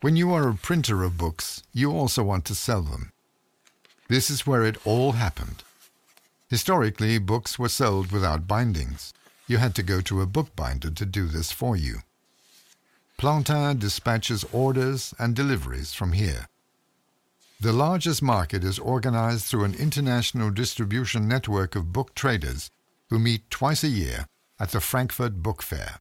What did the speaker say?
When you are a printer of books, you also want to sell them. This is where it all happened. Historically, books were sold without bindings. You had to go to a bookbinder to do this for you. Plantin dispatches orders and deliveries from here. The largest market is organized through an international distribution network of book traders who meet twice a year at the Frankfurt Book Fair.